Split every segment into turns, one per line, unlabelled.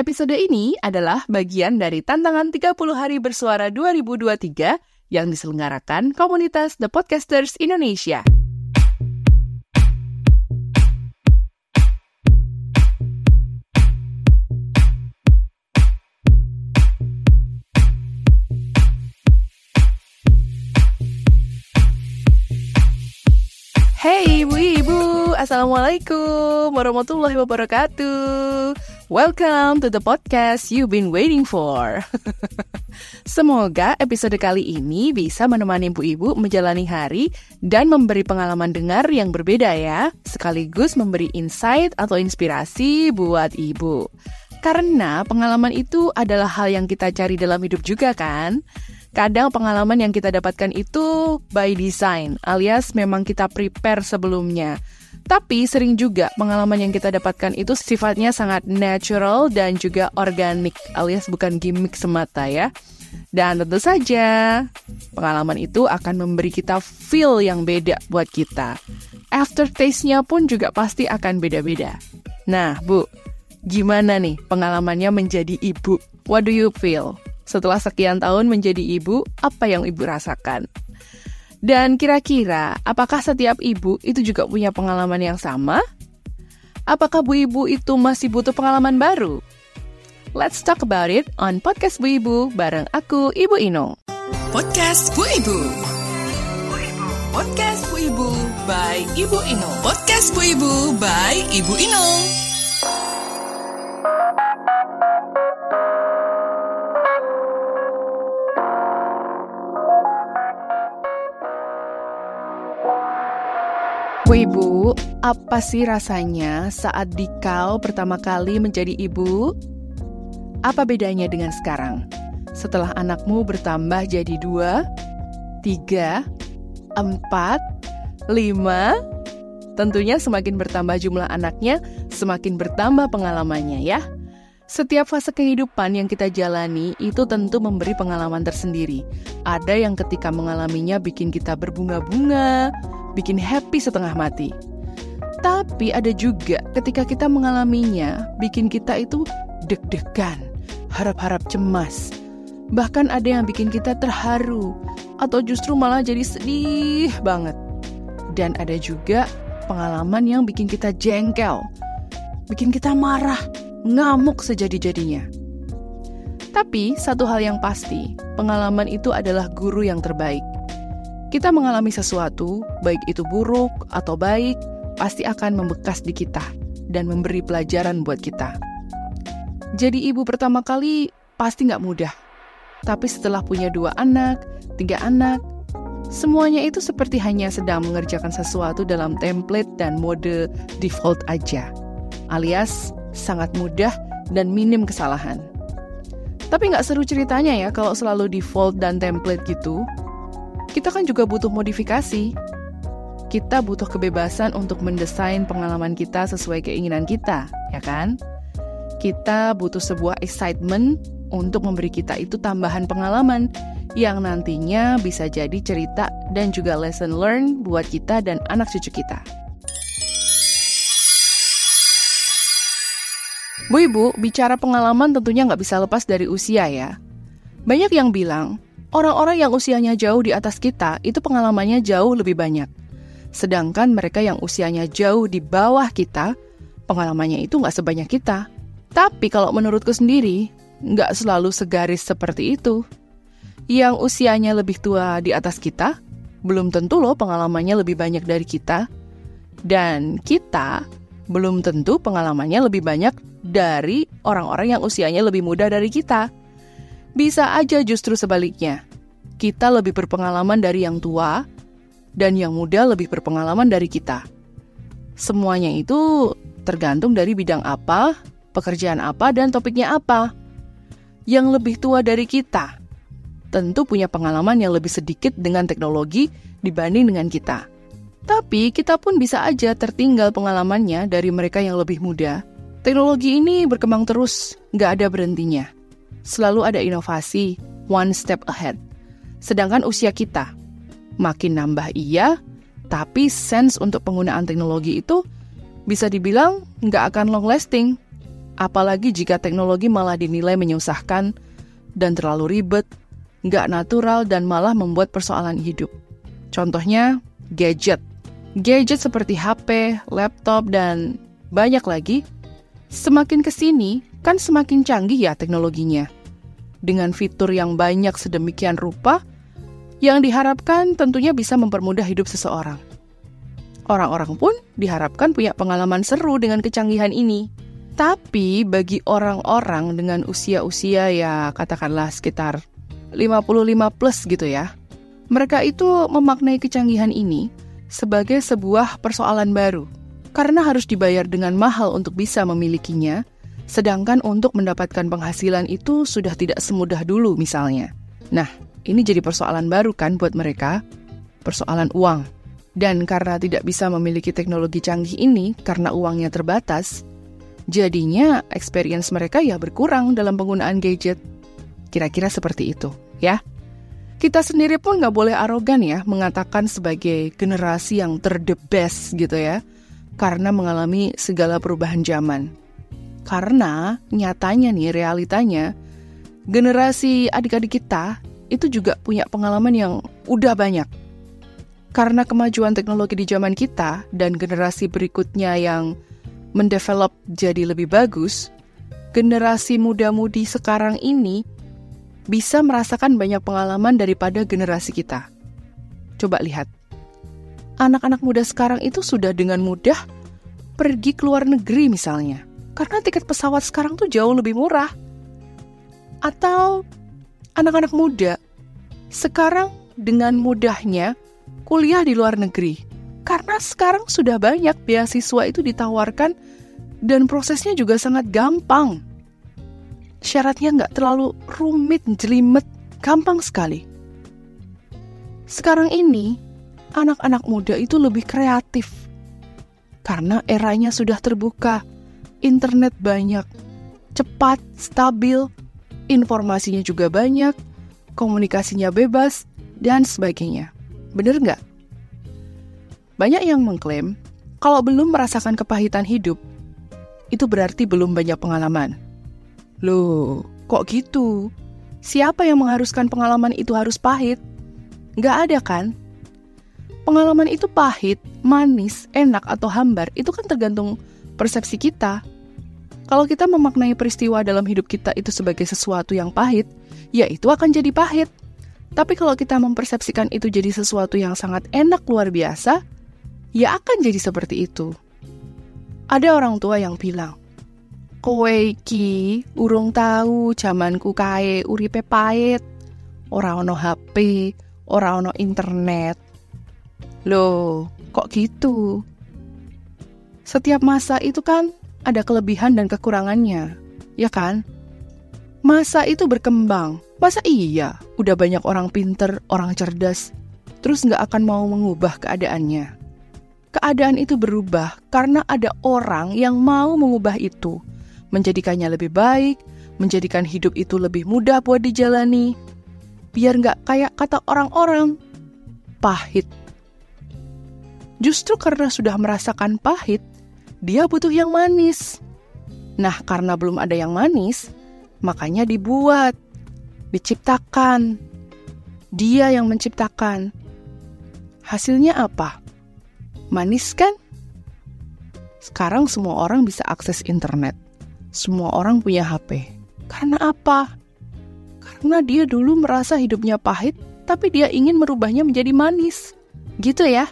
Episode ini adalah bagian dari tantangan 30 hari bersuara 2023 yang diselenggarakan komunitas The Podcasters Indonesia. Hey ibu-ibu, Assalamualaikum warahmatullahi wabarakatuh. Welcome to the podcast you've been waiting for. Semoga episode kali ini bisa menemani ibu-ibu menjalani hari dan memberi pengalaman dengar yang berbeda ya, sekaligus memberi insight atau inspirasi buat ibu. Karena pengalaman itu adalah hal yang kita cari dalam hidup juga kan? Kadang pengalaman yang kita dapatkan itu by design, alias memang kita prepare sebelumnya. Tapi sering juga pengalaman yang kita dapatkan itu sifatnya sangat natural dan juga organik, alias bukan gimmick semata ya. Dan tentu saja, pengalaman itu akan memberi kita feel yang beda buat kita. Aftertaste-nya pun juga pasti akan beda-beda. Nah, Bu, gimana nih pengalamannya menjadi ibu? What do you feel? Setelah sekian tahun menjadi ibu, apa yang ibu rasakan? Dan kira-kira, apakah setiap ibu itu juga punya pengalaman yang sama? Apakah bu ibu itu masih butuh pengalaman baru? Let's talk about it on Podcast Bu Ibu bareng aku, Ibu Inung.
Podcast Bu Ibu. Podcast Bu Ibu by Ibu Inung. Podcast Bu Ibu by Ibu Inung.
Bu Ibu, apa sih rasanya saat dikau pertama kali menjadi ibu? Apa bedanya dengan sekarang? Setelah anakmu bertambah jadi dua, tiga, empat, lima, tentunya semakin bertambah jumlah anaknya, semakin bertambah pengalamannya ya. Setiap fase kehidupan yang kita jalani itu tentu memberi pengalaman tersendiri. Ada yang ketika mengalaminya bikin kita berbunga-bunga, bikin happy setengah mati. Tapi ada juga ketika kita mengalaminya, bikin kita itu deg-degan, harap-harap cemas. Bahkan ada yang bikin kita terharu, atau justru malah jadi sedih banget. Dan ada juga pengalaman yang bikin kita jengkel, bikin kita marah, ngamuk sejadi-jadinya. Tapi satu hal yang pasti, pengalaman itu adalah guru yang terbaik. Kita mengalami sesuatu, baik itu buruk atau baik, pasti akan membekas di kita dan memberi pelajaran buat kita. Jadi ibu pertama kali pasti nggak mudah. Tapi setelah punya dua anak, tiga anak, semuanya itu seperti hanya sedang mengerjakan sesuatu dalam template dan mode default aja. Alias sangat mudah dan minim kesalahan. Tapi nggak seru ceritanya ya kalau selalu default dan template gitu. Kita kan juga butuh modifikasi. Kita butuh kebebasan untuk mendesain pengalaman kita sesuai keinginan kita, ya kan? Kita butuh sebuah excitement untuk memberi kita itu tambahan pengalaman yang nantinya bisa jadi cerita dan juga lesson learn buat kita dan anak cucu kita. Bu Ibu, bicara pengalaman tentunya nggak bisa lepas dari usia ya. Banyak yang bilang, orang-orang yang usianya jauh di atas kita itu pengalamannya jauh lebih banyak. Sedangkan mereka yang usianya jauh di bawah kita, pengalamannya itu nggak sebanyak kita. Tapi kalau menurutku sendiri, nggak selalu segaris seperti itu. Yang usianya lebih tua di atas kita, belum tentu loh pengalamannya lebih banyak dari kita. Dan kita belum tentu pengalamannya lebih banyak dari orang-orang yang usianya lebih muda dari kita. Bisa aja justru sebaliknya. Kita lebih berpengalaman dari yang tua, dan yang muda lebih berpengalaman dari kita. Semuanya itu tergantung dari bidang apa, pekerjaan apa, dan topiknya apa. Yang lebih tua dari kita tentu punya pengalaman yang lebih sedikit dengan teknologi dibanding dengan kita. Tapi kita pun bisa aja tertinggal pengalamannya dari mereka yang lebih muda. Teknologi ini berkembang terus, nggak ada berhentinya. Selalu ada inovasi, one step ahead. Sedangkan usia kita, makin nambah iya, tapi sense untuk penggunaan teknologi itu bisa dibilang nggak akan long lasting. Apalagi jika teknologi malah dinilai menyusahkan dan terlalu ribet, nggak natural dan malah membuat persoalan hidup. Contohnya, gadget. Gadget seperti HP, laptop, dan banyak lagi. Semakin ke sini, kan semakin canggih ya teknologinya. Dengan fitur yang banyak sedemikian rupa, yang diharapkan tentunya bisa mempermudah hidup seseorang. Orang-orang pun diharapkan punya pengalaman seru dengan kecanggihan ini. Tapi bagi orang-orang dengan usia-usia ya katakanlah sekitar 55 plus gitu ya, mereka itu memaknai kecanggihan ini sebagai sebuah persoalan baru. Karena harus dibayar dengan mahal untuk bisa memilikinya, sedangkan untuk mendapatkan penghasilan itu sudah tidak semudah dulu misalnya. Nah, ini jadi persoalan baru kan buat mereka, persoalan uang. Dan karena tidak bisa memiliki teknologi canggih ini karena uangnya terbatas, jadinya experience mereka ya berkurang dalam penggunaan gadget. Kira-kira seperti itu, ya. Kita sendiri pun nggak boleh arogan ya mengatakan sebagai generasi yang terde best gitu ya, karena mengalami segala perubahan zaman. Karena nyatanya nih, realitanya, generasi adik-adik kita itu juga punya pengalaman yang udah banyak. Karena kemajuan teknologi di zaman kita dan generasi berikutnya yang mendevelop jadi lebih bagus, generasi muda-mudi sekarang ini bisa merasakan banyak pengalaman daripada generasi kita. Coba lihat, anak-anak muda sekarang itu sudah dengan mudah pergi ke luar negeri misalnya, karena tiket pesawat sekarang tuh jauh lebih murah. Atau anak-anak muda sekarang dengan mudahnya kuliah di luar negeri. Karena sekarang sudah banyak beasiswa itu ditawarkan dan prosesnya juga sangat gampang. Syaratnya nggak terlalu rumit, jelimet, gampang sekali. Sekarang ini, anak-anak muda itu lebih kreatif. Karena eranya sudah terbuka, internet banyak, cepat, stabil, informasinya juga banyak, komunikasinya bebas, dan sebagainya. Bener nggak? Banyak yang mengklaim kalau belum merasakan kepahitan hidup, itu berarti belum banyak pengalaman. Loh, kok gitu? Siapa yang mengharuskan pengalaman itu harus pahit? Nggak ada kan? Pengalaman itu pahit, manis, enak, atau hambar, itu kan tergantung persepsi kita. Kalau kita memaknai peristiwa dalam hidup kita itu sebagai sesuatu yang pahit, ya itu akan jadi pahit. Tapi kalau kita mempersepsikan itu jadi sesuatu yang sangat enak luar biasa, ya akan jadi seperti itu. Ada orang tua yang bilang, Kowe iki urung tahu zamanku kae uripe pait, ora ono HP, ora ono internet. Loh, kok gitu? Setiap masa itu kan ada kelebihan dan kekurangannya, ya kan? Masa itu berkembang, Masa iya, udah banyak orang pinter, orang cerdas, terus nggak akan mau mengubah keadaannya? Keadaan itu berubah karena ada orang yang mau mengubah itu, menjadikannya lebih baik, menjadikan hidup itu lebih mudah buat dijalani, biar nggak kayak kata orang-orang, pahit. Justru karena sudah merasakan pahit, dia butuh yang manis. Nah, karena belum ada yang manis, makanya dibuat diciptakan. Dia yang menciptakan. Hasilnya apa? Manis kan? Sekarang semua orang bisa akses internet. Semua orang punya HP. Karena apa? Karena dia dulu merasa hidupnya pahit, tapi dia ingin merubahnya menjadi manis. Gitu ya?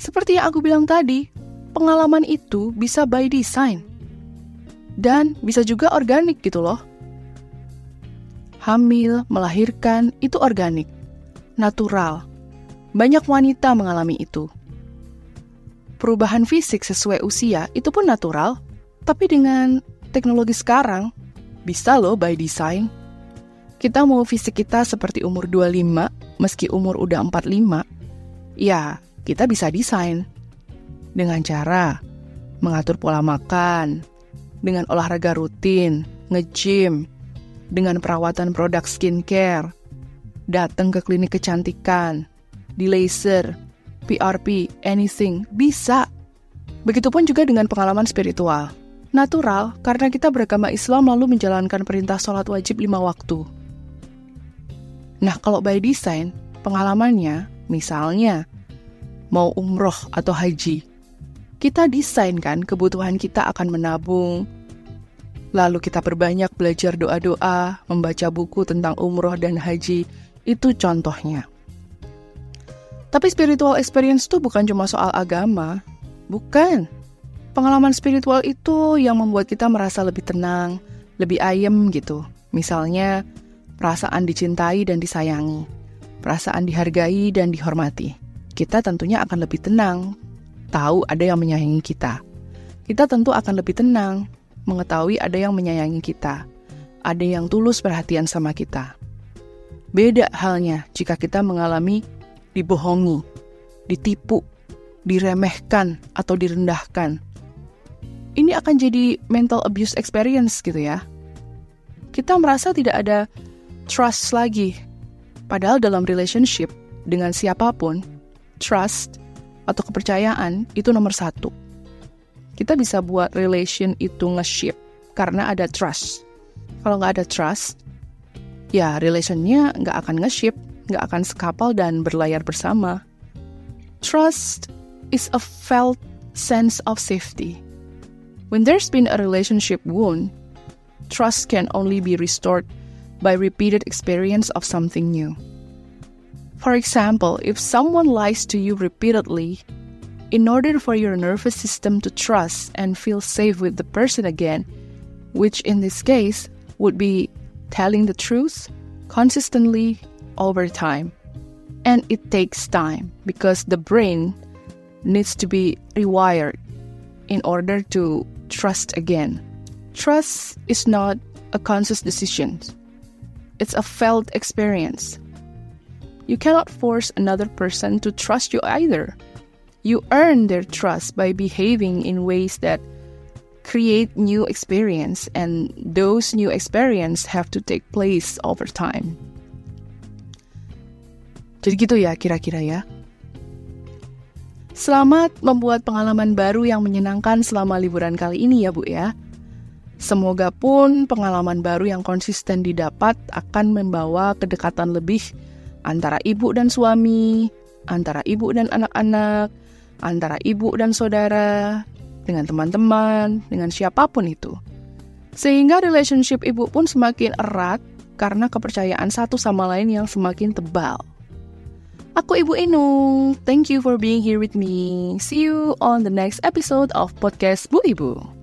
Seperti yang aku bilang tadi, pengalaman itu bisa by design. Dan bisa juga organik gitu loh hamil, melahirkan, itu organik, natural. Banyak wanita mengalami itu. Perubahan fisik sesuai usia itu pun natural, tapi dengan teknologi sekarang, bisa loh by design. Kita mau fisik kita seperti umur 25, meski umur udah 45, ya kita bisa desain. Dengan cara mengatur pola makan, dengan olahraga rutin, nge-gym, dengan perawatan produk skincare, datang ke klinik kecantikan, di laser, PRP, anything, bisa. Begitupun juga dengan pengalaman spiritual. Natural karena kita beragama Islam lalu menjalankan perintah sholat wajib lima waktu. Nah, kalau by design, pengalamannya, misalnya, mau umroh atau haji, kita desain kan kebutuhan kita akan menabung, lalu kita berbanyak belajar doa-doa, membaca buku tentang umroh dan haji, itu contohnya. Tapi spiritual experience itu bukan cuma soal agama, bukan. Pengalaman spiritual itu yang membuat kita merasa lebih tenang, lebih ayem gitu. Misalnya, perasaan dicintai dan disayangi, perasaan dihargai dan dihormati. Kita tentunya akan lebih tenang, tahu ada yang menyayangi kita. Kita tentu akan lebih tenang, mengetahui ada yang menyayangi kita, ada yang tulus perhatian sama kita. Beda halnya jika kita mengalami dibohongi, ditipu, diremehkan, atau direndahkan ini akan jadi mental abuse experience gitu ya. Kita merasa tidak ada trust lagi. Padahal dalam relationship dengan siapa pun, trust atau kepercayaan itu nomor satu. Kita bisa buat relation itu nge-ship karena ada trust. Kalau nggak ada trust, ya relationnya nggak akan nge-ship, nggak akan sekapal dan berlayar bersama. Trust is a felt sense of safety when there's been a relationship wound, trust can only be restored by repeated experience of something new. For example, if someone lies to you repeatedly, in order for your nervous system to trust and feel safe with the person again, which in this case would be telling the truth consistently over time. And it takes time because the brain needs to be rewired in order to trust again. Trust is not a conscious decision, it's a felt experience. You cannot force another person to trust you either. You earn their trust by behaving in ways that create new experience and those new experience have to take place over time. Jadi gitu ya kira-kira ya. Selamat membuat pengalaman baru yang menyenangkan selama liburan kali ini ya Bu ya. Semoga pun pengalaman baru yang konsisten didapat akan membawa kedekatan lebih antara ibu dan suami, antara ibu dan anak-anak, antara ibu dan saudara, dengan teman-teman, dengan siapa pun itu. Sehingga relationship ibu pun semakin erat karena kepercayaan satu sama lain yang semakin tebal. Aku Ibu Enung. Thank you for being here with me. See you on the next episode of podcast Bu Ibu.